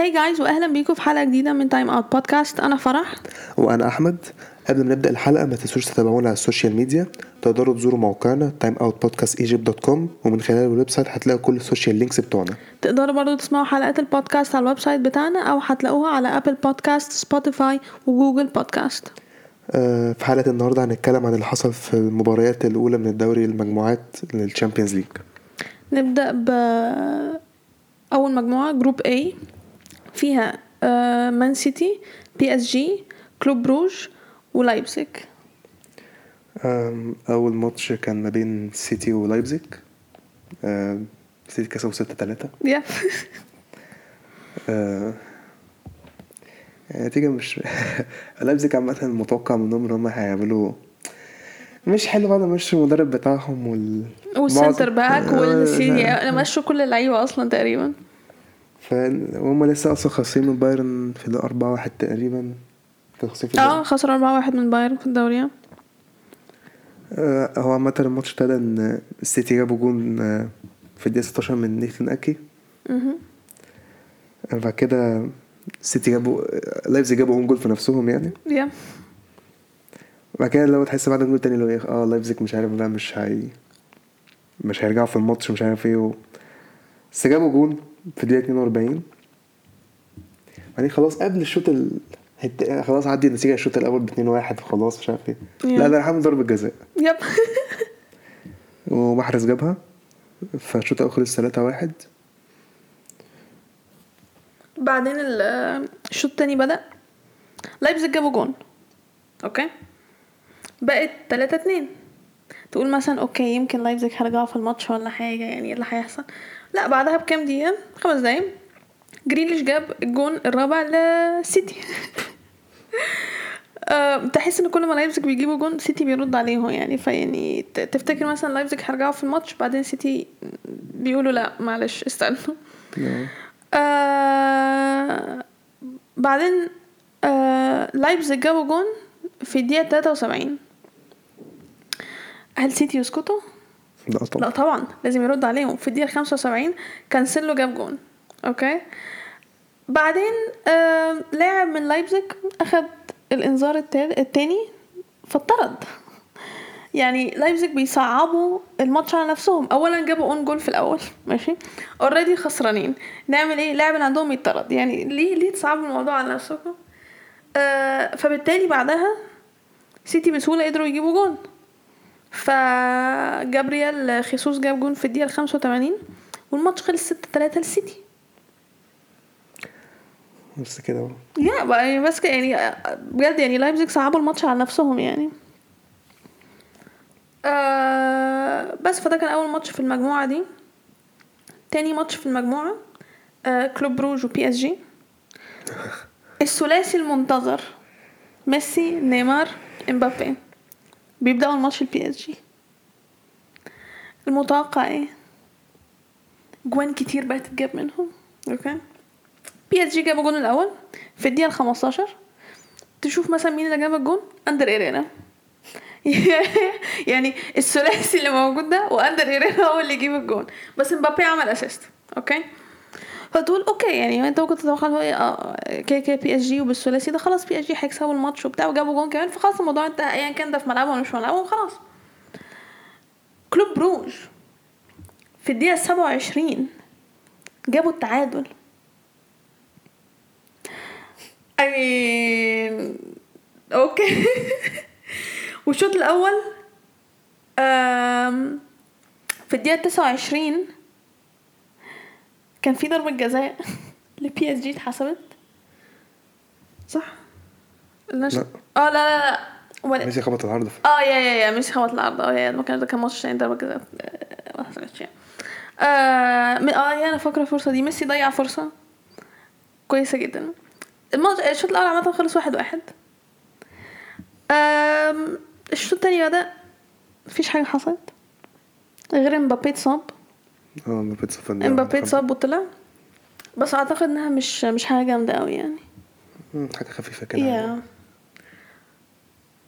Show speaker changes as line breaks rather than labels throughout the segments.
Hi guys واهلا بيكم في حلقة جديدة من Time Out Podcast أنا فرح.
وأنا أحمد. قبل ما نبدأ الحلقة ما تنسوش تتابعونا على ال social media تقدروا تزوروا موقعنا timeoutpodcastegypt.com ومن خلال ال website هتلاقوا كل ال social links بتوعنا.
تقدروا برضو تسمعوا حلقات البودكاست على ال website بتاعنا أو هتلاقوها على Apple Podcasts Spotify و Google Podcasts
آه، في حلقة النهارده هنتكلم عن اللي حصل في المباريات الأولى من الدوري المجموعات لل Champions
League نبدأ ب أول مجموعة group A. فيها آه، Man City PSG Club Brugge ولايبزيج
آم، أول ماتش كان ما بين City ولايبزيج آم، City كسبوا 6 3
يا
آه، النتيجة مش لايبزيج عامة متوقع منهم إن هم هيعملوا مش حلو بعد ما مشوا المدرب بتاعهم وال
وال center back
آه،
والسيني
لا.
مشوا كل اللعيبة أصلا تقريبا.
ف- وهم لسه أصلا خاسرين من بايرن في الأربعة واحد تقريبا كانوا خاسرين في
آه
الدوري.
خسر 4 1 من بايرن في الدوري آه.
آه، هو عامة الماتش ابتدى إن السيتي جابوا جون آه، في الدقيقة 16 من نيثن
أكي.
آه، بعد كده السيتي جابوا لايبزيج جابوا own goal في نفسهم يعني
yeah
بعد كده لو تحس بعد الجول التاني اللي هو إيه آه لايبزيج مش عارف بقى مش هي مش هيرجعوا في الماتش مش عارف إيه. بس جابوا جون في الدقيقة 42 بعدين خلاص قبل الشوط ال... خلاص عدي النتيجة الشوط الأول ب 2 1 وخلاص مش عارف
إيه.
لا لا ال hand ضربة جزاء.
yep.
ومحرز جابها فالشوط الأول خلص 3 1
بعدين ال- الشوط التاني بدأ. لايبزيج جابوا جون. okay؟ بقت 3 2 تقول مثلا okay يمكن لايبزيج هيرجعوا في الماتش ولا حاجة يعني إيه اللي هيحصل؟ لا بعدها بكام دقيقة؟ خمس دقايق. جريليش جاب الجون الرابع لسيتي. آه، تحس إن كل ما لايبزيج بيجيبوا جون سيتي بيرد عليهم يعني. فيعني تفتكر مثلا لايبزيج هيرجعوا في الماتش بعدين سيتي بيقولوا لا معلش استنوا آه بعدين آه لايبزيج جابوا جون في الدقيقة 73 هل سيتي يسكتوا؟
لا طبعا
لا طبعا لازم يرد عليهم. في الدقيقة 75 كانسيلو جاب جون okay؟ بعدين آه لاعب من لايبزيج اخد الإنذار التاني فاتطرد يعني لايبزيج بيصعبوا الماتش على نفسهم. اولا جابوا own goal في الأول ماشي؟ already خسرانين. نعمل إيه؟ لاعب اللي عندهم يتطرد. يعني ليه ليه تصعبوا الموضوع على نفسكم؟ آه فبالتالي بعدها سيتي بسهولة قدروا يجيبوا جون. فجابرييل خيسوس جاب جون في الدقيقة 85 والماتش خلص 6 3 للسيتي
بس كده بقى.
yeah بقى يعني بس كده يعني بجد يعني لايبزيج صعبوا الماتش على نفسهم يعني. آه بس فده كان أول ماتش في المجموعة دي. تاني ماتش في المجموعة آه كلوب بروج وبي اس جي الثلاثي المنتظر ميسي نيمار إمبابي. بيبدأوا الماتش البي اس جي المتوقع إيه؟ جوان كتير بقت تتجاب منهم. okay؟ بي اس جي جاب الجون الأول في الدقيقة ال 15 تشوف مثلا مين اللي جاب الجون؟ اندر هيريرا يعني الثلاثي اللي موجود ده واندر هيريرا هو اللي يجيب الجون. بس مبابي عمل assist okay؟ فتقول okay يعني أنت ممكن تتوقع آه كده كده بي اس جي وبالثلاثي ده خلاص بي اس جي هيكسبوا الماتش وبتاع وجابوا جون كمان فخلاص الموضوع انتهى. ايا كان ده في ملعبهم ولا مش في ملعبهم خلاص. كلوب بروج في الدقيقة 27 جابوا التعادل. I mean okay. والشوط الأول في الدقيقة 29 كان في ضربة جزاء لبي اس جي اتحسبت؟ صح؟ النش...
لا.
آه لا لا لا. ولا-
ميسي خبط العارضة.
آه yeah yeah yeah ميسي خبط العارضة. آه yeah ما كان ده كان ماتش تاني ضربة جزاء. آه، ما حصلتش يعني. آه آه يا أنا فاكرة الفرصة دي. ميسي ضيع فرصة كويسة جدا. الماتش الشوط الأول عامة خلص واحد واحد. الشوط التاني بدأ. مفيش حاجة حصلت. غير امبابي اتصاب.
آه مبابي اتصاب خمسة.
اتصاب وطلع؟ بس أعتقد إنها مش مش حاجة جامدة أوي يعني.
مم، حاجة خفيفة كده.
يا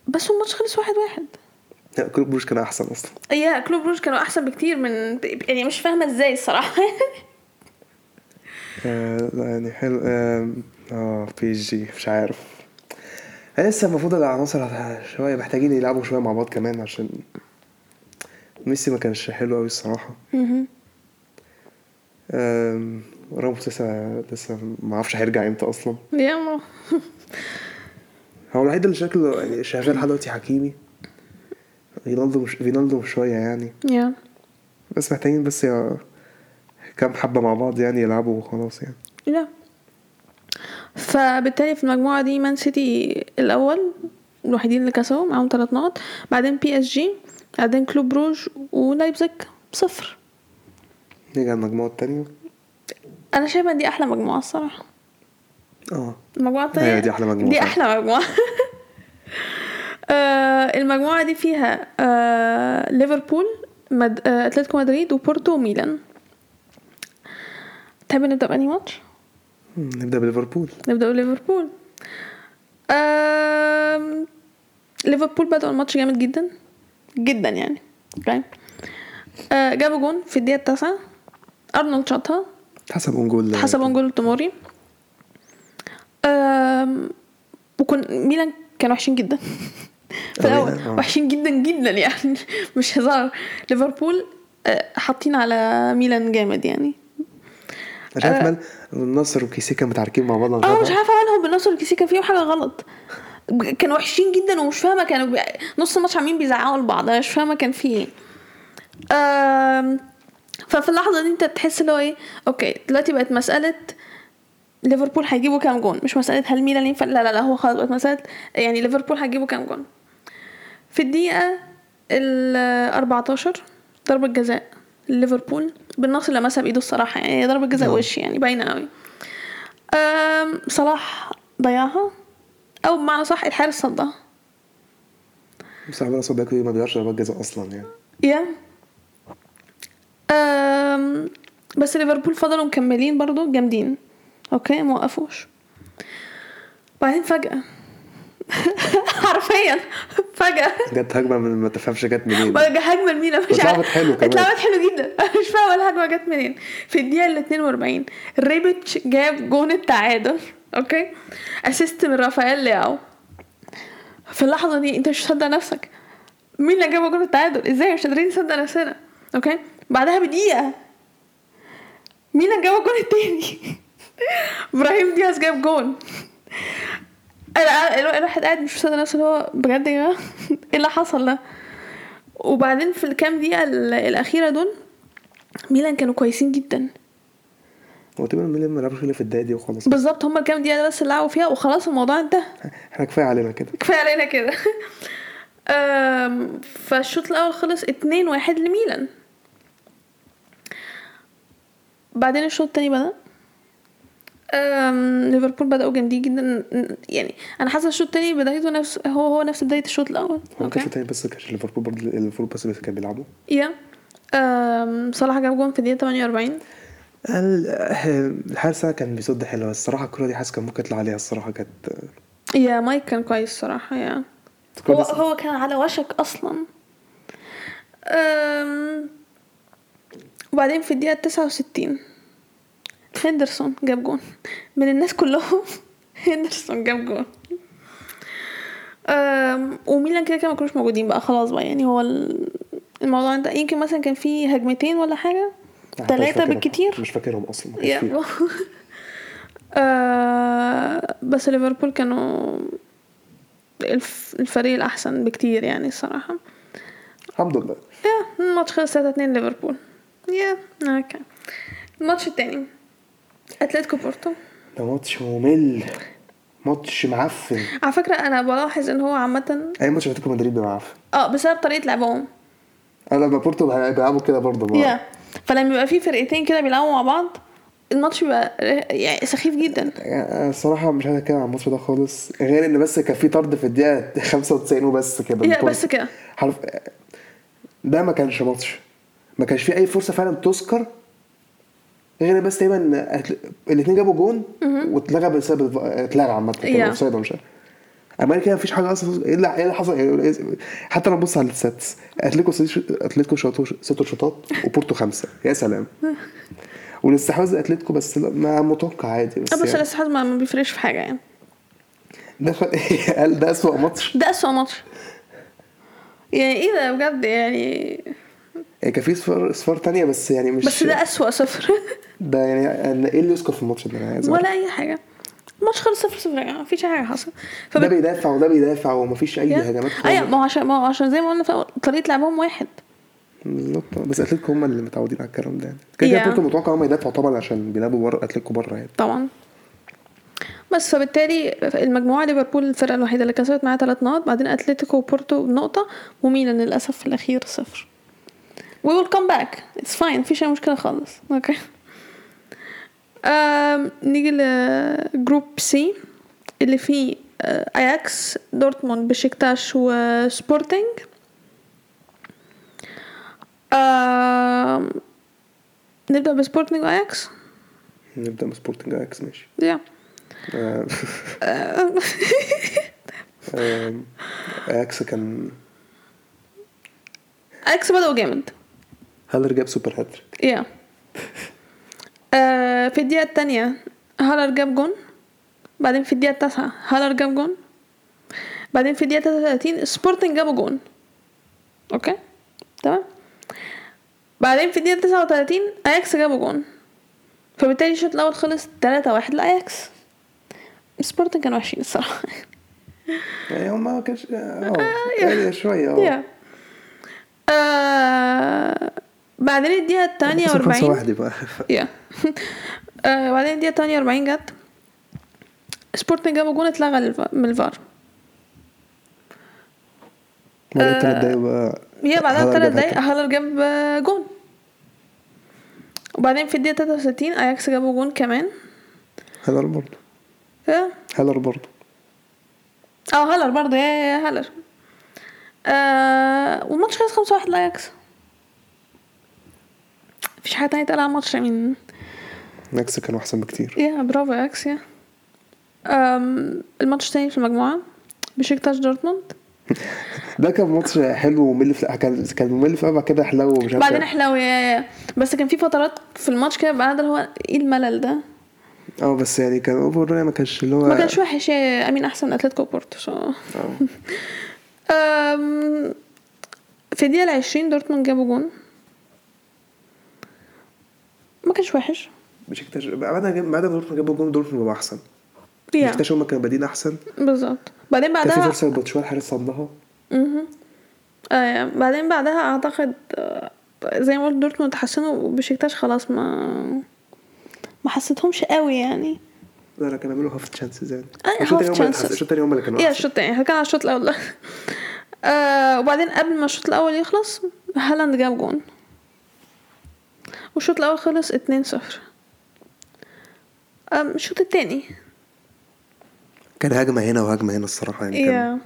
بس الماتش خلص واحد واحد.
لا كلوب بروش كان أحسن أصلا.
yeah كلوب بروج كانوا أحسن بكتير من يعني مش فاهمة إزاي الصراحة.
آه يعني حلو. آه بي اس جي مش عارف. لسه المفروض العناصر شوية محتاجين يلعبوا شوية مع بعض كمان عشان ميسي ما كانش حلو قوي الصراحة. راموس لسه لسه ما أعرفش هيرجع إمتى أصلا.
yeah ما
هو الوحيد اللي شكله يعني شغال لحد دلوقتي حكيمي. فينالدوم مش فينالدوم شوية يعني.
yeah.
بس محتاجين بس يا كام حبة مع بعض يعني يلعبوا وخلاص يعني.
لا. فبالتالي في المجموعة دي مان سيتي الأول الوحيدين اللي كسبوا معاهم ثلاث نقط. بعدين بي اس جي بعدين كلوب بروج ولايبزيج صفر.
نيجي على المجموعة التانية؟
أنا شايفة إن دي أحلى مجموعة الصراحة.
آه.
المجموعة التانية
دي أحلى مجموعة
دي
فعلا.
أحلى مجموعة. آه، المجموعة دي فيها آه، ليفربول مد... آه، أتلتيكو مدريد وبورتو وميلان. تحب نبدأ بأنهي ماتش؟
نبدأ بليفربول.
نبدأ بليفربول. ليفربول بدأوا الماتش جامد جدا. جدا يعني. أوكي آه، جابوا جون في الدقيقة التاسعة. أرنولد شاطها
اتحسب own
goal اتحسب own goal توموري آم، وكن ميلان كانوا وحشين جدا. في الأول
ميلان، آه.
وحشين جدا جدا يعني. مش هزار. ليفربول آه، حاطين على ميلان جامد يعني.
مش عارف مال بن ناصر وكيسي كانوا متعاركين مع بعض آه.
مش عارفة مالهم بن ناصر وكيسي كان فيهم حاجة غلط. كانوا وحشين جدا ومش فاهمة كانوا بي... نص الماتش عاملين بيزعقوا لبعض أنا مش فاهمة كان في إيه. ففي اللحظة دي انت تحس اللي هو إيه okay دلوقتي بقت مسألة ليفربول هيجيبوا كام جون مش مسألة هل ميلان ينفع؟ لا لا لا هو خلاص بقت مسألة يعني ليفربول هيجيبوا كام جون. في الدقيقة ال 14 ضربة جزاء ليفربول بن ناصر لمسها بايده الصراحة يعني ضربة جزاء
نعم.
وش يعني باينة قوي صلاح ضيعها أو بمعنى صح الحارس صدها.
بس عمال باكو ما بيعرفش ضربات جزاء أصلا يعني.
yeah um، بس ليفربول فضلوا مكملين برضو جامدين. okay ما وقفوش. بعدين فجأة. حرفيا فجأة.
جت هجمة من ما تفهمش جت منين.
هجمة لمين مش
واتلعبت
عارف
حلو كمان.
اتلعبت حلو جدا. أنا مش فاهمة الهجمة جت منين. في الدقيقة ال 42 ريبيتش جاب جون التعادل. okay؟ assist من رافائيل لياو. في اللحظة دي أنت مش مصدق نفسك. مين اللي جاب جون التعادل؟ إزاي؟ مش قادرين نصدق نفسنا. okay؟ بعدها بدقيقة. مين اللي جاب الجون التاني؟ إبراهيم دياز جاب جون. أنا الواحد قاعد مش مصدق نفسه اللي هو بجد يا جماعة. إيه اللي حصل ده؟ وبعدين في الكام دقيقة ال- الأخيرة دول ميلان كانوا كويسين جدا.
هو تقريبا ميلان ما لعبش الا في الدقيقة دي وخلاص.
بالظبط هما الكام دقيقة بس اللي لعبوا فيها وخلاص الموضوع انتهى.
إحنا كفاية علينا كده.
كفاية علينا كده. فالشوط الأول خلص 2 1 لميلان. بعدين الشوط التاني بدأ؟ ليفربول بدأوا جامدين جدا. يعني أنا حاسة الشوط التاني بدايته نفس هو هو نفس بداية الشوط الأول.
هو ما
أوكي؟
كانش تاني بس كانش ليفربول برضه ليفربول بس اللي كان بيلعبوا.
yeah. صلاح جاب جون في الدقيقة 48
ال- الحارس كان بيصد حلو بس الصراحة الكوره دي حاسس كان ممكن يطلع عليها. الصراحة كانت
yeah مايك كان كويس صراحة
yeah.
هو هو كان على وشك أصلا. um، وبعدين في الدقيقة 69 هندرسون جاب جون. من الناس كلهم هندرسون جاب جون. وميلان كده كده ما كانوش موجودين بقى خلاص بقى يعني هو ال- الموضوع ده يمكن مثلا كان فيه هجمتين ولا ثلاثة
فاكرهم.
بالكتير.
مش فاكرهم أصلا.
آه بس ليفربول كانوا الف- الفريق الأحسن بكتير يعني الصراحة.
الحمد لله.
الماتش خلص 3 2 ليفربول. yeah okay الماتش التاني أتلتيكو بورتو.
ده ماتش ممل. ماتش معفن.
على فكرة أنا بلاحظ إن هو عامة
أي ماتش أتلتيكو مدريد بيبقى معفن
آه بسبب طريقة لعبهم.
أنا لما بورتو بيلعبوا كده برضه.
يا فلما يبقى في فرقتين كده بيلعبوا مع بعض الماتش بيبقى يعني سخيف جدا.
الصراحة مش عايز أتكلم عن الماتش ده خالص. غير إن بس كان في طرد في الدقيقة 95 وبس كده.
بس كده.
حرف ده ما كانش ماتش. ما كانش في أي فرصة فعلا تذكر غير بس تقريبا الاثنين جابوا جون واتلغى بسبب اتلغى كان
yeah.
offside ولا مش عارف. أما كده مفيش حاجة أصلا إيه اللي اللي حصل؟ إيه- حتى لو بص على ال stats أتلتيكو أتلتيكو شاطوا ست شوطات وبورتو خمسة. يا سلام. والاستحواذ اتلتيكو بس ما متوقع عادي بس,
بس
يعني.
الاستحواذ ما بيفرقش في حاجة يعني.
ده ده أسوأ ماتش.
ده أسوأ ماتش. يعني إيه ده؟ بجد يعني
كان في صفار صفار تانية بس يعني مش
بس ده أسوأ صفر.
ده يعني إيه اللي يذكر في الماتش ده أنا عايز أعرف.
ولا أي حاجة. الماتش خلص صفر صفر يا جماعة مفيش حاجة حصل
ده بيدافع وده بيدافع ومفيش أي هجمات أيوه
ما هو عشان ما هو عشان زي ما قلنا في الأول، طريقة لعبهم واحد.
بالظبط. بس أتلتيكو هم اللي متعودين على الكلام ده. يعني كده كده متوقع هم يدافعوا طبعا عشان بيلعبوا بره أتلتيكو بره يعني.
طبعا. بس فبالتالي المجموعة ليفربول الفرقة الوحيدة اللي كسبت معاها ثلاث نقط بعدين أتلتيكو وبورتو بنقطه وميلان للأسف في الأخير صفر. We will come back. It's fine. مفيش أي مشكلة خالص. okay um نيجي ل group C اللي فيه اياكس دورتموند بشكتاش وسبورتنج um نبدأ بسبورتنج واياكس
نبدأ من سبورتنج أياكس ماشي. yeah اياكس كان
اياكس بدأوا جامد.
هالر جاب سوبر هاتريك
yeah. آه في الدقيقة التانية هالر جاب جون؟ بعدين في الدقيقة التاسعة هالر جاب جون؟ بعدين في الدقيقة 33 سبورتنج جابوا جون. okay؟ تمام؟ بعدين في الدقيقة 39 اياكس جابوا جون. فبالتالي الشوط الأول خلص 3 1 لأياكس. سبورتنج كانوا وحشين الصراحة.
يعني هم ما كانش آه يعني شوية
آه آه بعدين الدقيقة التانية
خمسة
وأربعين.
واحد بقى
yeah آه بعدين الدقيقة 48 جت. سبورتنج جابوا جون اتلغى من الفار.
بعد تلات دقايق بقى
هي بعدها بثلاث دقايق. هالر جاب آه، جون. وبعدين في الدقيقة 63 اياكس جابوا جون كمان.
هالر برضه
yeah
هالر برضه
آه هالر برضه yeah yeah yeah هالر. آه والماتش خلص 5 1 لأياكس. مفيش حاجة تانية تقال على الماتش من
اياكس كانوا أحسن بكتير.
yeah برافو يا أياكس yeah الماتش التاني في المجموعة بشكتاش دورتموند.
ده كان ماتش حلو وممل في كان كان ممل في بعد كده حلو ومش عارف
بعدين
إيه.
حلاوة yeah yeah بس كان في فترات في الماتش كده بعد اللي هو إيه الملل ده؟
أه بس يعني كان over ما كانش اللي هو
ما كانش وحش yeah I mean أحسن من أتلتيكو بورتو so. أه. في الدقيقة العشرين دورتموند جابوا جون. ما كانش وحش.
بشكتاش بعد بعد ما دورتموند جابوا جون دورتموند بقى أحسن.
yeah
بشكتاش هم كانوا بادئين أحسن.
بالظبط. بعدين
كان في
بعدها
فرصة باتشواي حارس صدها
مهم. آه بعدين بعدها أعتقد آه، زي ما قلت دورتموند تحسنوا وبشكتاش خلاص ما ما حسيتهمش قوي يعني.
لا لا كانوا بيعملوا half chances يعني. الشوط التاني هم-
chances.
الشوط التاني هم اللي كانوا أحسن.
الشوط التاني. إحنا كان على الشوط الأول. آه وبعدين قبل ما الشوط الأول يخلص هالاند جاب جون. والشوط الأول خلص اتنين صفر. الشوط التاني.
كان هجمة هنا وهجمة هنا الصراحة يعني كان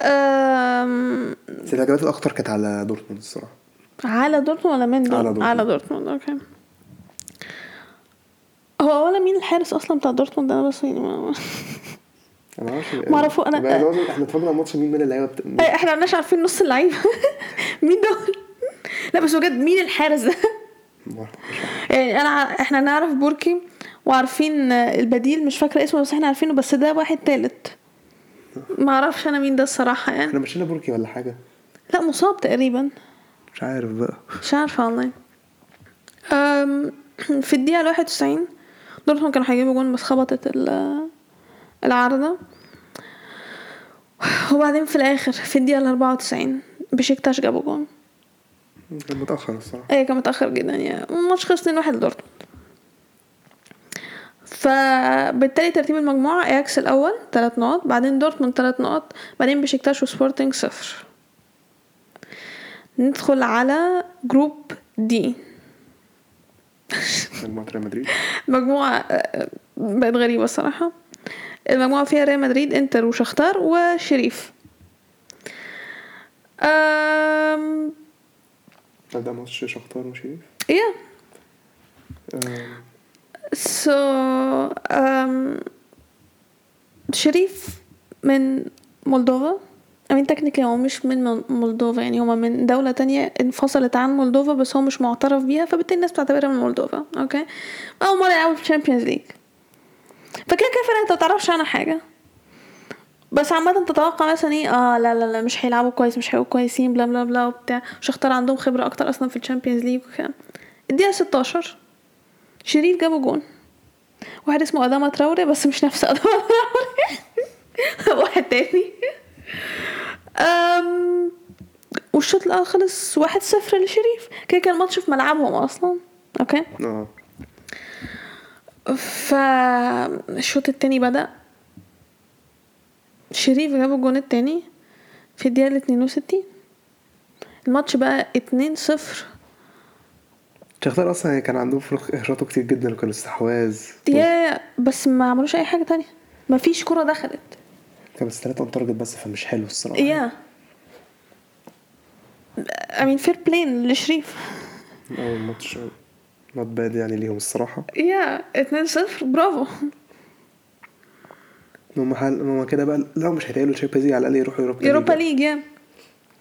um،
بس الهجمات الاخطر كانت على دورتموند الصراحة.
على دورتموند ولا من
على
دورتموند؟ على دورتموند okay. هو ولا مين الحارس أصلا بتاع دورتموند؟ أنا بس يعني ما...
أنا معرفش
ما أنا-
بقى لازم إحنا اتفرجنا على ماتش مين من اللعيبة بت...
أي، إحنا مش عارفين نص اللعيبة. مين دول؟ لا بس بجد مين الحارس ده. يعني أنا إحنا نعرف بوركي وعارفين البديل مش فاكرة اسمه بس إحنا عارفينه بس ده واحد تالت. ما أعرفش أنا مين ده الصراحة يعني.
إحنا مشينا بوركي ولا حاجة؟
لا مصاب تقريبا.
مش عارف بقى.
مش عارفة والله. في الدقيقة الواحد وتسعين دورتموند كانوا هيجيبوا جون بس خبطت ال- العارضة. وبعدين في الآخر في الدقيقة الأربعة وتسعين بشكتاش جابوا جون.
كان متأخر الصراحة.
إيه كان متأخر جدا يعني الماتش خلص 2 1 لدورتموند. فبالتالي ترتيب المجموعة إياكس الأول تلات نقط بعدين دورتموند تلات نقط بعدين بشكتاش وسبورتنج صفر. ندخل على group دي
مجموعة ريال مدريد.
مجموعة آه، بقت غريبة الصراحة. المجموعة فيها ريال مدريد إنتر وشختار وشريف. um...
ده ماتش شختار وشريف
yeah.
um،
So um, شريف من مولدوفا I mean technically هو مش من مول- مولدوفا يعني هما من دولة تانية انفصلت عن مولدوفا بس هو مش معترف بيها فبالتالي الناس بتعتبرها من مولدوفا okay أول مرة يلعبوا في ال Champions League فكده كده فرقة أنت متعرفش عنها حاجة. بس عامة تتوقع مثلا إيه؟ آه لا لا لا مش هيلعبوا كويس مش هيبقوا كويسين blah blah blah وبتاع. شختار عندهم خبرة أكتر أصلا في ال Champions League وكده. الدقيقة 16 شريف جابوا جون. واحد اسمه أداما تراوري بس مش نفس أداما تراوري. واحد تاني. um والشوط الأول خلص واحد صفر لشريف. كده كان الماتش في ملعبهم أصلا. okay؟
آه.
فالشوط التاني بدأ. شريف جاب الجون التاني في الدقيقة الاتنين وستين. الماتش بقى اتنين صفر.
شختار أصلا يعني كان عندهم فرص وشاطوا كتير جدا وكانوا استحواذ
yeah بس ما عملوش أي حاجة تانية. ما فيش كرة دخلت.
كان بس ثلاثة on target بس فمش حلو الصراحة.
yeah. I mean fair play لشريف.
أول ماتش not bad يعني ليهم الصراحة.
yeah اتنين صفر. برافو.
هم حال هم كده بقى. لو مش هيتأهلوا Champions League على الأقل يروحوا
Europa Europa League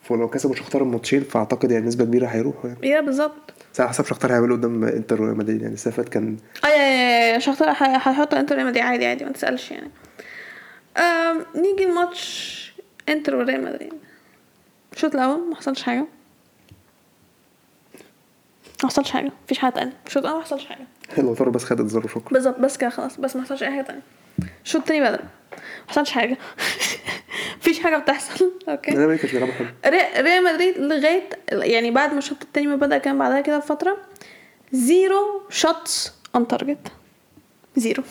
فلو كسبوا شختار الماتشين فأعتقد يعني نسبة كبيرة هيروحوا يعني.
yeah بالظبط.
بس على حسب شختار هيعملوا قدام إنتر وريال مدريد يعني. فاتت كان
آه yeah yeah yeah شخصيا هيحطوا إنتر ريال مدريد. عادي عادي ما تسألش يعني. um نيجي الماتش إنتر وريال مدريد. الشوط الأول ما حصلش حاجة. ما حصلش حاجة. مفيش حاجة تانية. الشوط الأول ما حصلش
حاجة. لاوتارو بس خد انذار وشكرا
بالظبط بس كده خلاص. بس ما حصلش أي حاجة تانية. الشوط التاني بدأ ما حصلش حاجة. مفيش حاجة بتحصل.
okay. ما كانش بيلعبوا حلو.
ري- ريال مدريد لغاية يعني بعد ما الشوط التاني ما بدأ كان بعدها كده بفترة zero shots on target zero.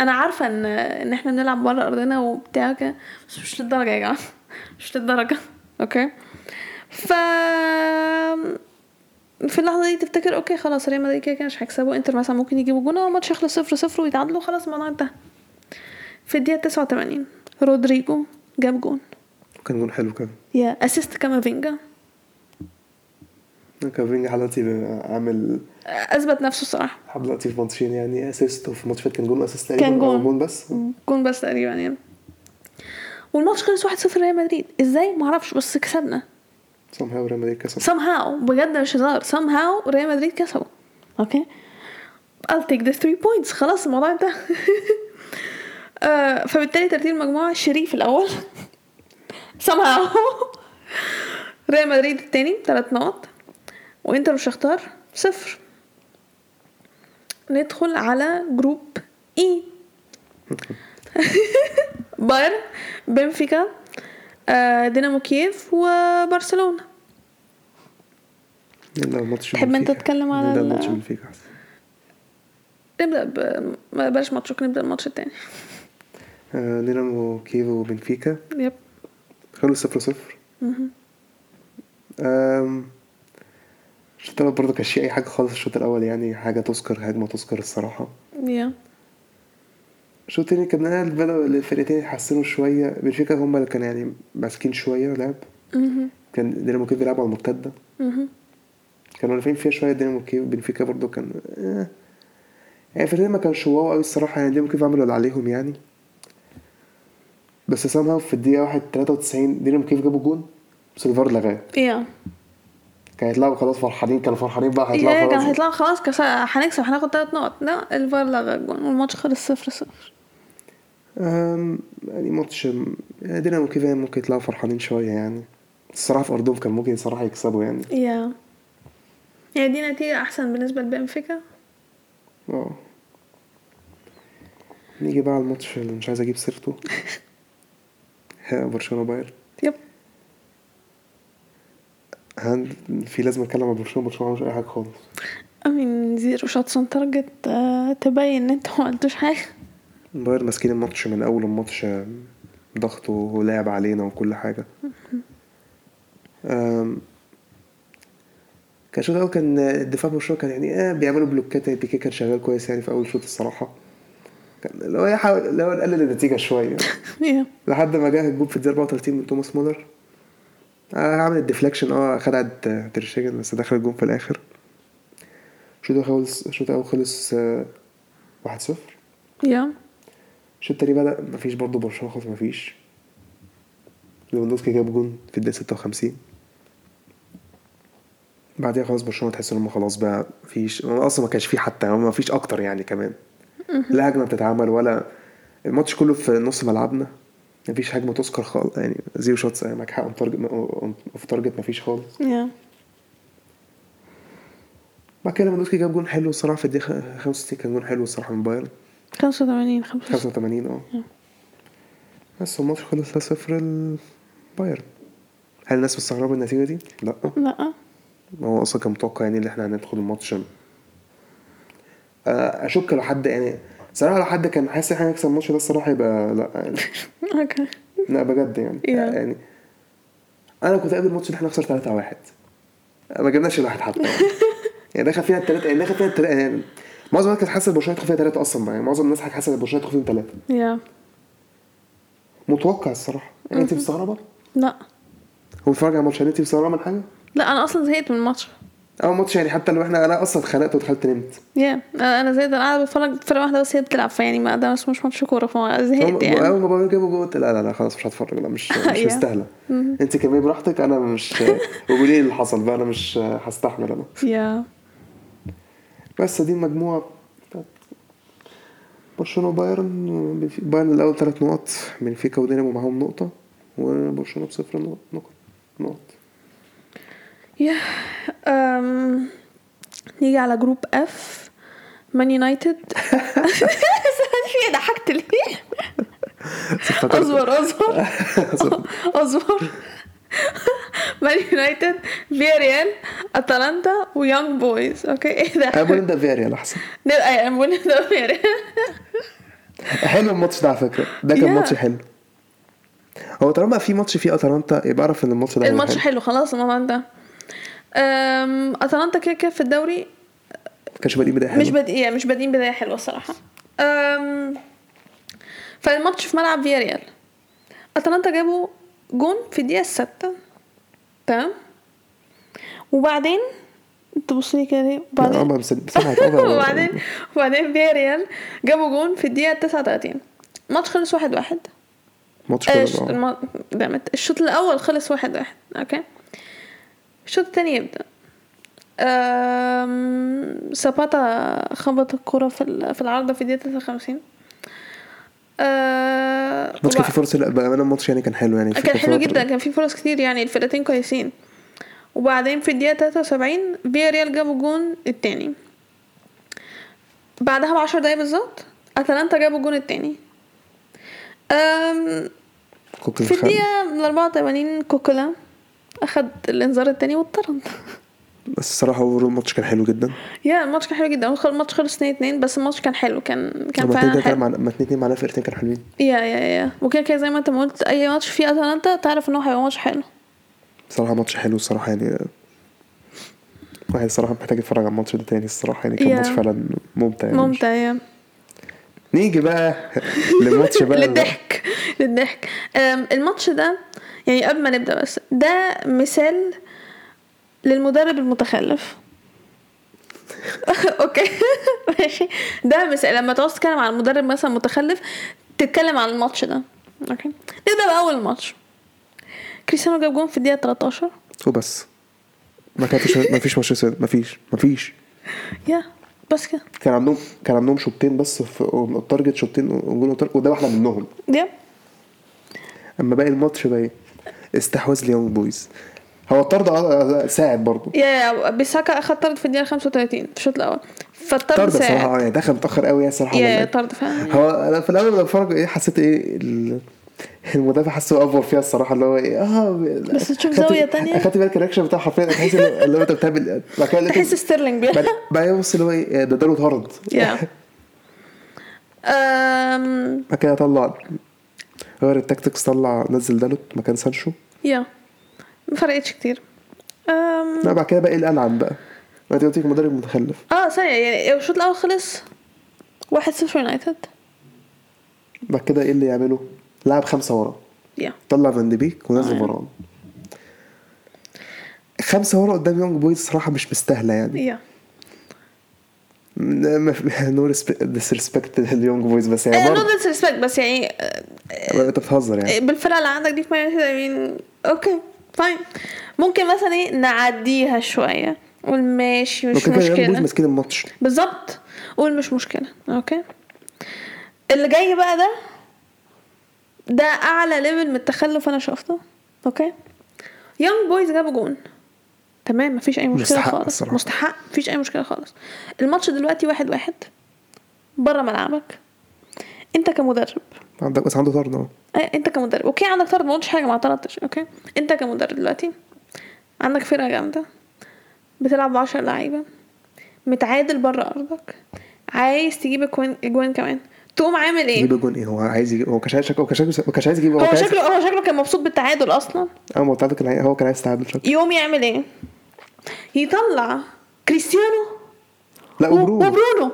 أنا عارفة إن إن إحنا بنلعب بره أرضنا وبتاع كده بس مش للدرجة يا جماعة. مش للدرجة. okay. ف في اللحظة دي تفتكر okay خلاص ريال مدريد كده كده مش هيكسبوا إنتر مثلا ممكن يجيبوا جون أو الماتش يخلص صفر صفر ويتعادلوا خلاص الموضوع انتهى. في الدقيقة 89 رودريجو جاب جون.
كان جون حلو كان.
yeah assist كامافينجا.
كامافينجا حالاتي عامل
أثبت نفسه
الصراحة. دلوقتي في ماتشين yeah assist وفي ماتش فات كان جون assist تقريبا
كان جون.
جون بس.
جون بس تقريبا يعني. والماتش خلص 1-0 ريال مدريد. إزاي؟ ما أعرفش بس كسبنا.
how ريال مدريد كسب
somehow. بجد مش هزار. Somehow ريال مدريد كسبوا. okay I'll take the three points. خلاص الموضوع انتهى. آه، فبالتالي ترتيب المجموعة شريف الأول. Somehow. ريال مدريد التاني ثلاث نقط. وإنتر وشختار صفر. ندخل على group E بايرن بنفيكا دينامو كييف
نبدا الماتش
تحب
أنت.
تتكلم على
نبدأ
ال-
الماتش بنفيكا احسن
ما بلاش ماتشك نبدأ الماتش التاني.
آه، دينامو كييف وبنفيكا.
yep.
خلص صفر صفر. الشوط الأول برضه كانش أي حاجة خالص الشوط الأول يعني حاجة تذكر هجمة تذكر الصراحة.
yeah.
الشوط التاني كان بدأوا الفرقتين يحسنوا شوية. بنفيكا هما اللي كانوا يعني ماسكين شوية لعب. كان دينامو كييف بيلعبوا على المرتدة. كانوا نافعين فيها شوية. دينامو كييف بنفيكا برضه كان آه. يعني الفرقتين ما كانش wow أوي الصراحة. يعني دينامو كييف عملوا اللي عليهم يعني. بس somehow في الدقيقة واحد تلاتة وتسعين دينامو كييف جابوا جون؟ بس الفار لغاه.
يا.
كان هيطلعوا خلاص فرحانين كانوا فرحانين بقى هيطلعوا
كان
خلاص.
هيطلع خلاص. كس... هنكسب هناخد تلات نقط. لا الفار لغى الجون والماتش خلص صفر صفر.
يعني ماتش دينامو كيف ممكن يطلعوا فرحانين شوية يعني. الصراحة في أرضهم كان ممكن صراحة يكسبوا يعني.
يا. يعني دي نتيجة أحسن بالنسبة لبنفيكا
آه نيجي بقى على الماتش اللي مش عايز أجيب سيرته. ها، برشلونة بايرن
yep.
هل في لازم أتكلم عن برشلونة؟ برشلونة مش أي حاجة خالص.
I mean zero shots on target تبين إن أنتوا ما عملتوش حاجة.
بايرن ماسكين الماتش من أول الماتش um، ضغط ولعب علينا وكل حاجة. كان الشوط الأول كان الدفاع برشلونة كان يعني آه بيعملوا بلوكات يعني بيكي كان شغال كويس يعني في أول شوط الصراحة. كان اللي هو يحاول اللي هو يقلل النتيجة شوية. لحد ما جه الجول في الدقيقة 34 من توماس مولر. آه عمل ال deflection آه خدع تير شتيجن بس دخل الجون في الآخر. الشوط الأول خلص الشوط الأول خلص آه، 1-0
yeah
الشوط التاني بدأ مفيش برضه برشلونة خالص مفيش. ليفاندوسكي جاب جون في الدقيقة 56 بعديها خلاص برشلونة تحس إن هم خلاص بقى مفيش أصلا ما كانش فيه حتى ما فيش أكتر يعني كمان. لا هجمة بتتعمل ولا الماتش كله في نص ملعبنا مفيش هجمة تذكر خالص يعني زيرو shots معاك حق on target off target مفيش خالص. بعد كده ليفاندوسكي جاب جون حلو الصراحة في الدقيقة 65 كان جون حلو الصراحة من بايرن.
85 85
85 آه. بس الماتش خلص 3-0 البايرن هل الناس مستغربة النتيجة دي؟ لا.
لا.
هو أصلا كان متوقع يعني إن إحنا هندخل الماتش. آه، أشك لو حد يعني صراحة لو حد كان حاسس إن إحنا هنكسب الماتش ده الصراحة يبقى لا يعني.
أوكي.
لا بجد يعني.
Yeah.
يعني أنا كنت قابل الماتش إن إحنا نخسر 3 1 ما جبناش الواحد حتى. يعني. يعني دخل فيها الثلاثه يعني دخل فيها الثلاثه يعني معظم الناس كانت حاسة برشلونة تدخل فيها ثلاثة أصلا يعني معظم الناس كانت حاسة إن برشلونة تدخل فيهم ثلاثة
يا.
متوقع الصراحة. يعني أنت مستغربة؟
لا.
هو بتتفرج على الماتش أنت مستغربة من حاجة؟
لا أنا أصلا زهقت من الماتش.
أول ماتش يعني حتى لو إحنا أنا أصلا اتخنقت ودخلت نمت.
يا. أنا أنا زهقت. أنا قاعدة بتفرج فرقة واحدة بس هي بتلعب فيعني ما ده مش ماتش كورة فزهقت يعني.
أول ما بابا جابوا جول قلت لا لا لا خلاص مش هتفرج لا مش مش
Yeah.
مستاهلة. أنت كملي براحتك أنا مش قولي لي اللي حصل بقى أنا مش هستحمل أنا.
يا.
بس دي المجموعه بتاعت برشلونة وبايرن بايرن الأول ثلاث نقط بنفيكا ودينامو معاهم نقطة وبرشلونة بصفر نقط نقط
يا أم... نيجي على group F مان يونايتد في ضحكت ليه؟ أصبر. أصبر. أصبر. مان يونايتد فياريال اتلانتا ويونج بويز okay إيه
أنا
ده؟
بقول ده فياريال أحسن
نبقى يعني بقول ده فياريال
حلو الماتش ده على فكرة ده كان. ماتش حلو هو طالما في ماتش فيه أتلانتا يبقى أعرف إن الماتش ده
الماتش حلو خلاص الموضوع ده. أتلانتا كده كده في الدوري
ما كانش بادئين بداية حلوة
مش بادئين مش بادئين بداية حلوة الصراحة. فالماتش في ملعب فياريال أتلانتا جابوا جون في الدقيقة الستة تمام؟ وبعدين تبص لي كده وبعدين وبعدين وبعدين فياريال جابوا جون في الدقيقة 39 الماتش خلص واحد واحد.
ماتش
الم... دامت الشوط الأول خلص واحد واحد. okay؟ الشوط التاني يبدأ. أم... ساباتا خبط الكرة في في العارضة في الدقيقة 53 أه...
الماتش كان فيه فرص بامانه الماتش يعني كان حلو يعني
كان حلو جدا كان في فرص كتير يعني الفرقتين كويسين. وبعدين في الدقيقة 73 فيا ريال جابوا جون التاني. بعدها بعشر دقايق بالظبط أتلانتا جابوا الجون التاني. في من 84 كوكولا أخد الإنذار التاني واتطرد
بس الصراحة هو الماتش كان حلو جدا.
yeah الماتش كان حلو جدا. هو الماتش خلص 2 2 بس الماتش كان حلو. كان كان فعلا حلو.
مع ما اتنين اتنين معانا فرقتين كانوا حلوين.
يا yeah yeah وكده كده زي ما انت ما قلت أي ماتش فيه أتلانتا تعرف إن هو هيبقى ماتش حلو.
بصراحه ماتش حلو الصراحة يعني واحد الصراحة محتاج يتفرج على الماتش ده تاني الصراحة يعني. كان. ماتش فعلا ممتع يعني.
ممتع yeah
نيجي بقى للماتش بقى
للضحك للضحك. الماتش ده يعني قبل ما نبدأ بس ده مثال للمدرب المتخلف. okay. ماشي. ده مثال. لما تعوز تتكلم عن مدرب مثلا متخلف تتكلم عن الماتش ده. okay. نبدأ بأول ماتش. كريستيانو جاب جون في الدقيقة 13
وبس. ما كان فيش ما فيش ماتش ما فيش. ما فيش.
yeah بس كده.
كان عندهم كان عندهم شوطين بس في ال target شوتين وجون وده واحدة منهم.
yeah.
أما باقي الماتش بقى إيه؟ استحواذ ليونج بويز. هو الطرد آه، ساعد برضه
yeah yeah بيساكا اخد طرد في الدقيقة 35 في الشوط الأول. فالطرد
طرد
ساعد.
آه، يعني دخل متأخر قوي يا
صراحة
yeah.
طرد فعلا.
هو أنا في الأول لما بتفرج إيه حسيت إيه ال- المدافع حاسه over فيها الصراحة اللي هو إيه آه
بس تشوف زاوية تانية.
اخدت بالك ال reaction بتاعه حرفيا تحس اللي هو انت بتعمل
تحس ستيرلينج
بعدين بص اللي هو إيه ده ده له طرد
yeah. أم،
بعد كده طلع غير ال tactics طلع نزل دالوت مكان سانشو.
yeah. ما فرقتش كتير. أم،
لا بعد كده بقى إيه الالعن بقى؟ ما لك مدرب متخلف.
آه ثانية يعني الشوط الأول خلص واحد صفر يونايتد
بعد كده إيه اللي يعمله؟ لعب خمسة ورا.
yeah
طلع فان دي بيك ونزل
آه.
فران خمسة ورا قدام يونج بويز صراحة مش مستاهلة يعني.
yeah
no disrespect لليونج بويز بس يعني
no
برضه
disrespect بس يعني آه،
أنت بتهزر يعني.
بالفرقة اللي عندك دي في مان okay fine ممكن مثلا إيه نعديها شوية. قول ماشي مش مشكلة.
ماسكين الماتش
بالظبط. قول مش مشكلة. okay. اللي جاي بقى ده ده أعلى level من التخلف أنا شفته. okay. يونج بويز جابوا جون. تمام مفيش أي مشكلة
مستحق
خالص.
الصراحة.
مستحق مفيش أي مشكلة خالص. الماتش دلوقتي واحد واحد. بره ملعبك. أنت كمدرب.
عندك بس عنده طرد أهو.
أي- أنت كمدرب. okay عندك طرد ما قلتش حاجة ما اعترضتش. okay. أنت كمدرب دلوقتي عندك فرقة جامدة بتلعب ب 10 لعيبة متعادل بره أرضك عايز تجيب اجوان كمان. تقوم عامل إيه؟
يجيب الجون إيه؟ هو عايز يجيب هو كان عايز هو كان عايز- هو كان عايز يجيب
هو
عايز-
شكله هو شكله كان مبسوط بالتعادل
أصلا. أه لك كان هو كان عايز تعادل شكله.
يقوم يعمل إيه؟ يطلع كريستيانو
لا وبرونو.
وبرونو.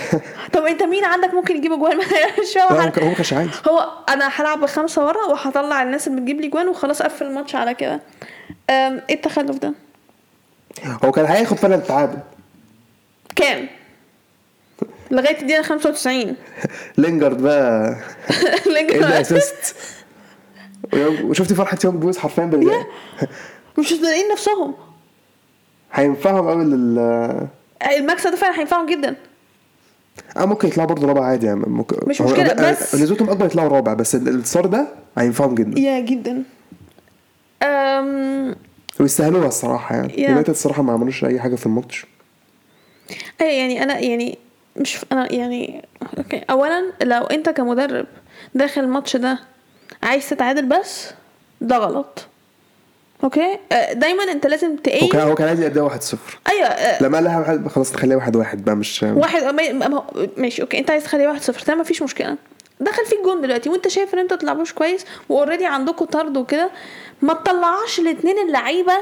طب انت مين عندك ممكن يجيب اجوان؟ مش فاهم
هو ما كانش عايز
هو أنا هلعب بخمسه ورا وهطلع الناس اللي بتجيب لي جوان وخلاص اقفل الماتش على كده. إيه التخلف ده؟
هو كان هياخد فعلا التعادل.
كام؟ لغاية الدقيقة 95
لينجارد بقى. إيه ده assist وشفتي فرحة يونج بويز حرفيا بال
مش مصدقين نفسهم.
هينفعهم قوي لل
المكسب ده فعلا هينفعهم جدا.
آه ممكن يطلعوا برضه رابع عادي يعني ممكن
مش
آه،
بس-
نسبتهم أكبر يطلعوا رابع بس الانتصار ده هينفعهم جدا.
yeah جدا. أم...
ويستاهلوها الصراحة يعني. يونايتد الصراحة ما عملوش أي حاجة في الماتش.
أي يعني أنا يعني مش أنا يعني okay. اولا لو أنت كمدرب داخل الماتش ده عايز تتعادل بس ده غلط. okay؟ أه، دايما أنت لازم تقيم
كان هو كان عايز يديها 1-0
أيوه أه،
لما قال لها واحد- خلاص نخليها واحد واحد بقى مش
واحد ما- ما- ما- ماشي okay أنت عايز تخليه واحد صفر تمام مفيش مشكلة. دخل فيك جون دلوقتي وأنت شايف إن أنتوا تلعبوش كويس و already عندكم طرد وكده ما تطلعش الاثنين اللعيبة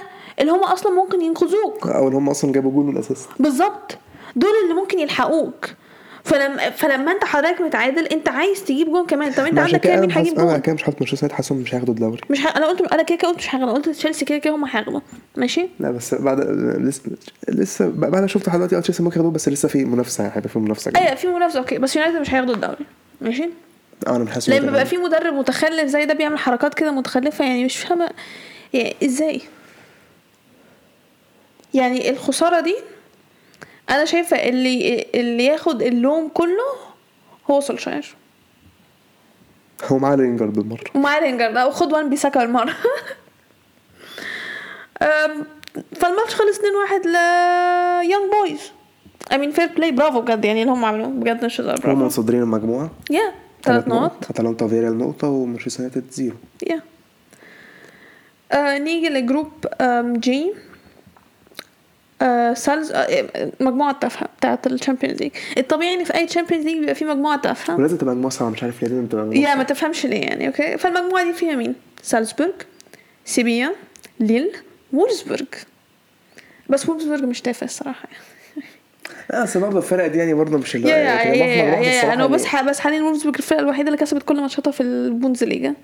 اللي هم أصلا ممكن ينقذوك.
أو اللي هم أصلا جابوا جول من الأساس.
بالظبط. دول اللي ممكن يلحقوك. فلما فلما انت حضرتك متعادل انت عايز تجيب جون كمان. طب انت عندك
كده
كام
أنا
مين هيجيب
أنا
جون؟
كده مش حاطط مانشستر سيتي حاسس مش هياخدوا الدوري.
مش ح... أنا قلت أنا كده كده قلت مش هاخد أنا قلت تشيلسي كده كده هم هياخدوا ماشي؟
لا بس بعد لسه لسه بعد ما شفت لحد دلوقتي آه تشيلسي ممكن ياخدوه بس لسه في منافسة يعني هيبقى في منافسة.
أيوه في منافسة okay. بس يونايتد مش هياخدوا الدوري. ماشي؟
آه أنا حاسس
لما بيبقى في مدرب متخلف زي ده بيعمل حركات كده متخلفة يعني مش فاهمة يعني إزاي؟ يعني الخسارة دي أنا شايفة اللي اللي ياخد اللوم كله هو سولشاير
هو معاه لينجارد بالمرة.
ومعاه رينجر ده. وخد وان بيساكا بالمرة. فالماتش خلص 2-1 ل يونج بويز I mean fair play برافو بجد. يعني اللي هم عملوه. بجد مش هزار.
هم
برافو
متصدرين المجموعه
يا ثلاث نقط.
أتلانتا وفيريال نقطة ومانشستر يونايتد zero.
yeah آه نيجي ل group آم، G آه سالز آه مجموعة تافهة بتاعت ال Champions League الطبيعي إن في أي Champions League بيبقى في مجموعة تافهة.
ولازم تبقى مجموعة صعبه مش عارف ليه لازم تبقى مجموعة
yeah ما. تفهمش ليه يعني okay؟ فالمجموعة دي فيها مين؟ سالزبورغ سيفيا ليل وولزبورغ بس وولزبورغ مش تافه الصراحة.
لا بس برضه الفرق دي يعني برضه مش اللي يعني
أنا بس
يعني-
بس حاليا وولزبورغ الفرقة الوحيدة اللي كسبت كل ماتشاتها في البوندسليجا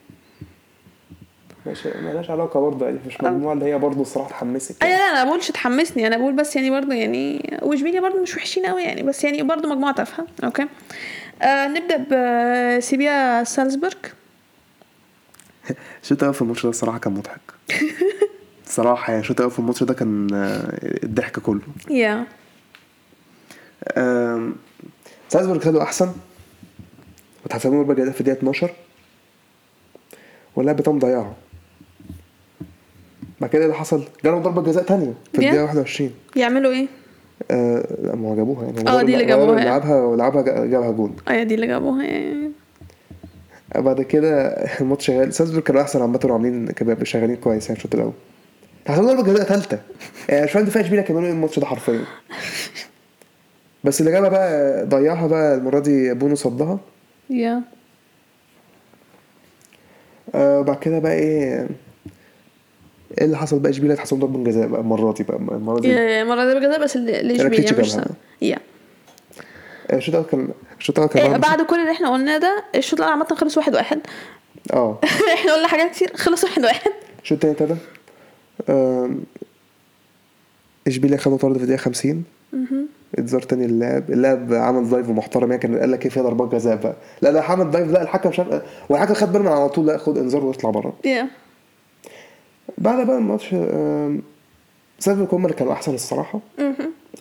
ماشي مالهاش علاقة برضه يعني مش مجموعة اللي هي برضه الصراحه تحمسك
لا أنا ما بقولش تحمسني أنا بقول بس يعني برضه يعني واشبيليا برضه مش وحشين قوي يعني بس يعني برضه مجموعة تافهة okay؟ آه نبدأ بسيبيا سالزبورغ.
الشوط الأول في الماتش ده؟ الصراحة كان مضحك. صراحة يعني الأول في الماتش ده كان آه، الضحك كله.
يا
سالزبورج خدوا أحسن؟ واتحسبوا ضربه جزاء في الدقيقه 12 واللاعب بتاعهم ضيعها بعد كده إيه اللي حصل؟ جالهم ضربة جزاء تانية في
Yeah.
الدقيقه 21
يعملوا إيه؟
آه لا ما هو جابوها يعني.
آه، دي اللي جابوها.
لعبها ولعبها جابها جون.
آه دي اللي جابوها يعني.
بعد كده الماتش شغال. سالزبورج كانوا أحسن عامة وعاملين كانوا شغالين كويس يعني الشوط الأول. حسبوا ضربة جزاء ثالثه يعني مش فاهم دفاع اشبيليا كانوا إيه الماتش ده حرفيا. بس اللي جابها بقى ضيعها بقى المرة دي بونو صدها.
yeah.
آه بعد كده بقى إيه؟ إيه اللي حصل بقى؟ اشبيليا اتحسب ضربة جزاء بقى المرة دي بقى؟ المرة دي؟
المره دي بجد بس
ركيتش
اشبيليا مش. يا.
آه، الشوط الأول كان الشوط الأول كان
إيه. بعد كل اللي إحنا قلناه ده الشوط الأول عامة خلص واحد واحد.
آه.
إحنا قلنا حاجات كتير خلص واحد واحد.
الشوط التاني ابتدى. آم، اشبيليا خدوا طرد في الدقيقة 50 انذار تاني للاعب اللاعب عمل دايف محترم يعني كان قال لك إيه فيها ضربات جزاء بقى. لا ده عمل دايف لا الحكم شاف والحكم خد باله من على طول لا خد إنذار واطلع بره.
yeah.
بعد بقى الماتش آم، سيلتيك هم اللي كانوا أحسن الصراحة.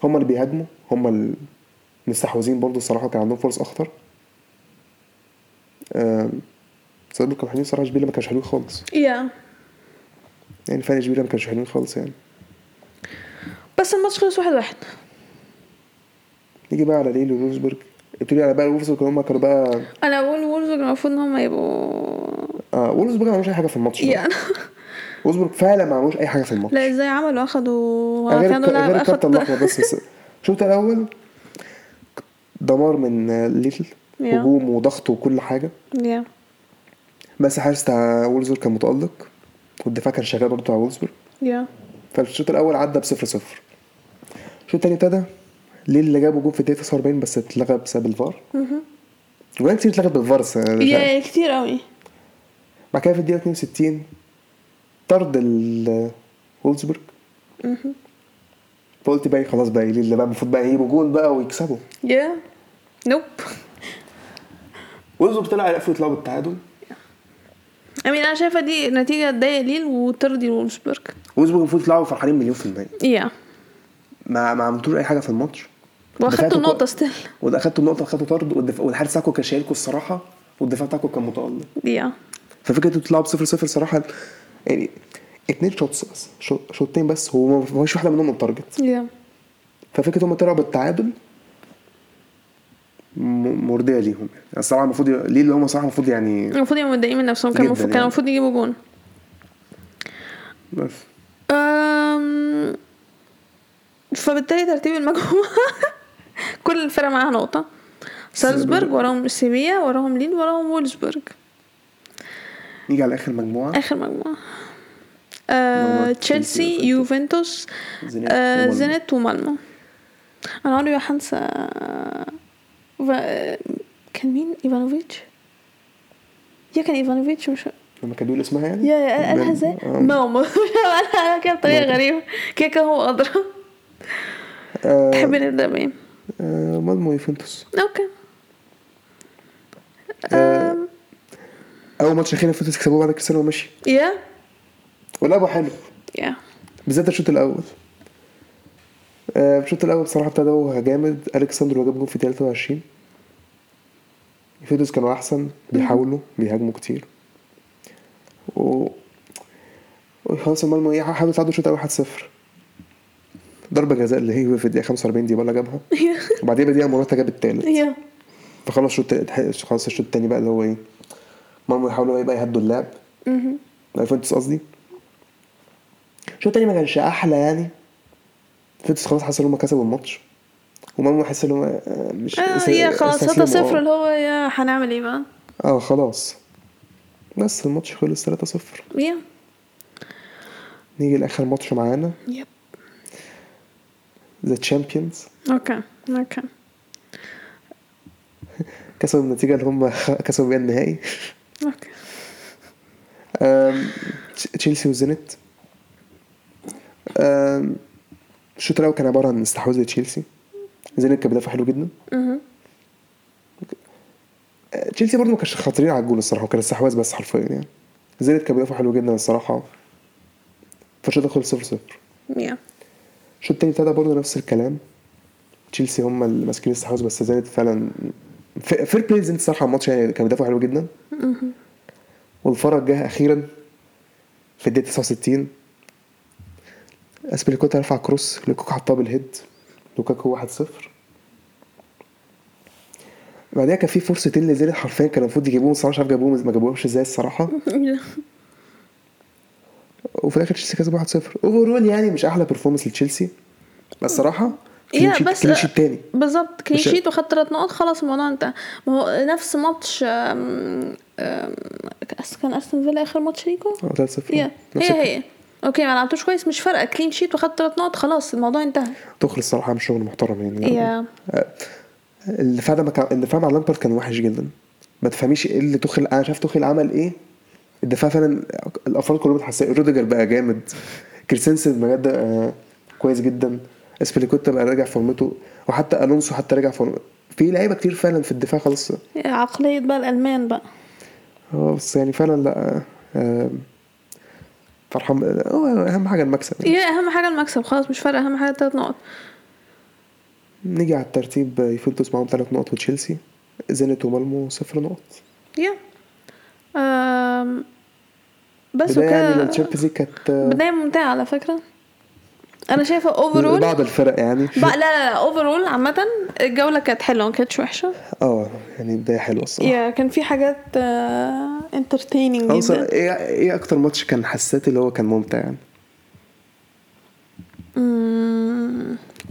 هم اللي بيهاجموا هم المستحوذين برضه الصراحة كان عندهم فرص أخطر. آم، سيلتيك كانوا حلوين الصراحة اشبيليا ما كانش حلوين خالص.
yeah.
يعني فرق اشبيليا ما كانش حلوين خالص يعني.
بس الماتش خلص واحد واحد.
نيجي بقى على ليل وولفسبورج ابتدي على بقى وولفسبورج هم كانوا بقى
أنا بقول وولفسبورج المفروض إن هم يبقوا
آه وولفسبورج ما عملوش أي حاجة في الماتش ده.
yeah
وولفسبورج فعلا ما عملوش أي حاجة في الماتش.
لا إزاي عملوا؟ أخدوا
غير غير الكابتن
اخد
الأحمر بس بس. الشوط الأول دمار من
yeah.
هجوم وضغط وكل حاجة.
yeah
بس الحارس بتاع وولزبورج كان متألق والدفاع كان شغال برضه بتاع وولزبورج
yeah
فالشوط الأول عدى بصفر صفر. الشوط التاني ابتدى ليل اللي جابه جون في الدقيقة 49 بس اتلغى بسبب الفار. وجوان كتير اتلغت بالفار.
yeah كتير قوي
بعد كده في الدقيقة 62 طرد ال وولزبورج فقلت بقى إيه، خلاص بقى اللي بقى المفروض بقى يجيبوا جون بقى ويكسبوا.
yeah. nope.
وولزبورج طلع يقفلوا يطلعوا بالتعادل.
I mean أنا شايفة دي نتيجة تضايق ليل وترضي وولفسبورج
وولزبورج المفروض يطلعوا فرحانين مليون في المية.
yeah.
ما ما عملتوش أي حاجة في الماتش. وأخدتوا
النقطه still
وده اخدتوا النقطه اخدتوا طرد والدف- والحارس بتاعكم كان شايلكوا الصراحة والدفاع بتاعكم كان متألق.
yeah.
ففكرة إنتوا تطلعوا بصفر صفر صراحة يعني اتنين shots بس. شو- شوطين بس هو ما فيش واحدة منهم on target
yeah
ففكرة هم طلعوا بالتعادل مرضية ليهم. يعني الصراحة المفروض ليه؟ اللي هم صراحة المفروض يعني
المفروض يبقوا متضايقين من نفسهم كان المفروض كان
يعني.
المفروض يجيبوا جون.
بس.
أم... فبالتالي ترتيب المجموعة كل الفرق معاها نقطة. سالزبورج وراهم سيفيا وراهم ليل وراهم وولزبورج.
نيجي على آخر مجموعة.
آخر مجموعة. آه، تشيلسي يوفنتوس. آه،. زينت ومالمو. أنا عمري ما هنسى كان مين؟ إيفانوفيتش؟ yeah كان إيفانوفيتش مش
لما كان بيقول اسمها يعني؟
yeah yeah قالها إزاي؟
آه.
ماما. قالها كده بطريقة غريبة. كده كده هو أدرى.
آه،
تحب نبدأ بإيه؟
آه، مالمو يوفنتوس.
okay.
أول ماتش اخير يوفنتوس كسبوه بعد كريستيانو مشي
yeah.
ولعبوا حلو.
yeah.
بالذات الشوط الأول. آه، الشوط الأول بصراحة ابتدوا جامد. الكسندرو جاب جول في 23 يوفنتوس كانوا أحسن بيحاولوا بيهاجموا كتير. و وخلاص المالمو إيه حاولوا يتعادلوا الشوط الأول 1-0 ضربة جزاء اللي هي في الدقيقة 45 دي بقى جابها. وبعدين بدقيقة موراتا جاب التالت.
yeah.
فخلاص الشوط خلاص الشوط التاني بقى اللي هو إيه. مالمو يحاولوا بقى يهدوا اللعب يوفنتوس قصدي. الشوط التاني ما كانش أحلى يعني؟ يوفنتوس خلاص حسوا إن هم كسبوا الماتش. ومالمو حس إن هم آه، مش
آه yeah خلاص 3
استسلموا،
0
آه.
اللي هو yeah هنعمل إيه بقى؟
آه خلاص. بس الماتش خلص 3 0
yeah.
نيجي لآخر ماتش معانا.
yep.
the champions
okay okay.
كسبوا النتيجة اللي هم كسبوا بيها النهائي. تشيلسي وزينت آم، الشوط الأول كان عبارة عن استحواذ لتشيلسي. زينت كان بيدافع حلو جدا. تشيلسي برضه ما كانش خاطرين على الجول الصراحة وكان استحواذ بس حرفيا يعني. زينت كان بيدافع حلو جدا الصراحة. فالشوط ده خلص 0 0
يا
الشوط التاني ابتدى برضه نفس الكلام. تشيلسي هم اللي ماسكين الاستحواذ بس زينت فعلا fair play زينت الصراحة الماتش يعني كان بيدافع حلو جدا. والفرج جه أخيرا في الدقيقة 69 اسبليكوتا رفع cross لوكاكو حطها بال head. لوكاكو 1-0 بعدها كان في فرصتين لزينت حرفيا كان المفروض يجيبوهم الصراحه مش عارف جابوهم ما جابوهمش إزاي الصراحة. وفي الآخر تشيلسي كسب 1-0 overall يعني مش أحلى performance لتشيلسي. بس الصراحه yeah
بس
clean sheet تاني.
بالظبط
clean
sheet وخدت ثلاث نقط خلاص الموضوع انتهى. ما هو نفس ماتش آم، آم، كان أستون فيلا آخر ماتش ليكو؟
آه 3-0
يا
نفس
هي هي. okay ما لعبتوش كويس مش فارقة. clean sheet وخدت ثلاث نقط خلاص الموضوع انتهى.
توخيل الصراحه عامل شغل محترم يعني.
yeah
الدفاع ده ما كان الدفاع مع لامبرد كان وحش جدا. ما تفهميش إيه اللي توخيل أنا شايف توخيل عمل إيه. الدفاع فعلا الأفراد كلهم اتحسن روديجر بقى جامد. كريستنسن بجد آه كويس جدا. أزبليكويتا بقى راجع فورمته وحتى ألونسو حتى راجع فورمته في لعيبة كتير فعلا في الدفاع خلاص
عقلية بقى الألمان بقى.
آه بس يعني فعلا لا آه، فرحان هو أهم حاجة المكسب. يعني.
هي أهم حاجة المكسب خلاص مش فارقة أهم حاجة تلات نقط.
نيجي على الترتيب يوفنتوس معاهم ثلاث نقط وتشيلسي زينيت ومالمو صفر نقط.
yeah. بس
يعني
وكده
league كانت آه،
بداية ممتعة على فكرة. أنا شايفة overall
بعض الفرق يعني.
لا لا لا overall عامة الجولة كانت حلوة ما كانتش وحشة.
آه يعني بداية حلوة الصراحة.
yeah كان في حاجات entertaining
خلاص
جدا.
إيه إيه أكتر ماتش كان حسيت اللي هو كان ممتع يعني؟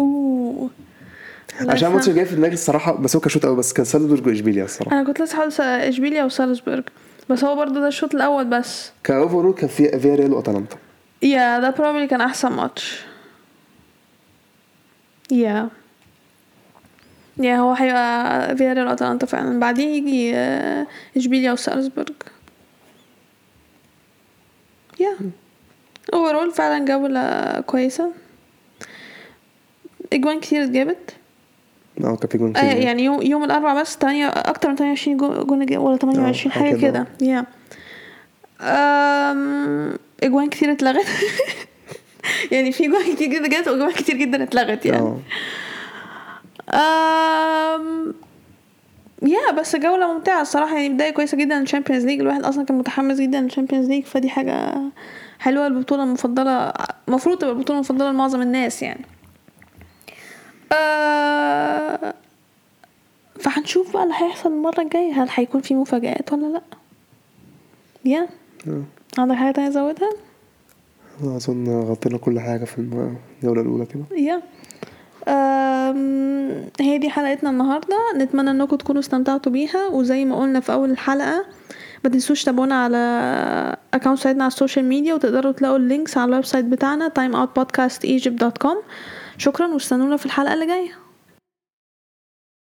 أوه.
عشان الماتش. اللي جاي في دماغي الصراحة بس هو كان شوط قوي بس كان سالزبورج وإشبيليا الصراحة.
أنا كنت لسه حاطط إشبيليا وسالزبورج بس هو برضه ده الشوط الأول بس.
ك overall كان في فياريال وأتلانتا.
yeah ده probably كان أحسن ماتش. yeah yeah هو هيبقى فياريال واتلانتا فعلا بعدين يجي آه، إشبيليا وسالزبورج yeah overall فعلا جولة كويسة. إجوان كتير اتجابت
آه كان في جون
آه
كتير
يعني يوم يوم الأربعاء بس تمانية أكتر من 28 جو- جون ولا 28
آه،
حاجة
حاجة
كده. yeah أم، إجوان كتير اتلغت. يعني في جوان كتير جدا جت واجوان كتير جدا اتلغت يعني.
آه.
أم... yeah بس جولة ممتعة الصراحة يعني بداية كويسة جدا لل Champions League الواحد أصلا كان متحمس جدا لل Champions League فدي حاجة حلوة. البطولة المفضلة المفروض تبقى البطولة المفضلة لمعظم الناس يعني. أه... فهنشوف بقى اللي هيحصل المرة الجاية. هل هيكون في مفاجآت ولا لأ؟ يا. عندك حاجة تانية تزودها؟
أظن غطينا كل حاجة في الجوله الأولى كده.
أم، هي دي حلقتنا النهارده. نتمنى إنكم تكونوا استمتعتوا بيها. وزي ما قلنا في أول الحلقة ما تنسوش تابعونا على accounts اتنا على ال social media وتقدروا تلاقوا ال links على ال website بتاعنا timeoutpodcastegypt.com شكرا واستنونا في الحلقة اللي جاية.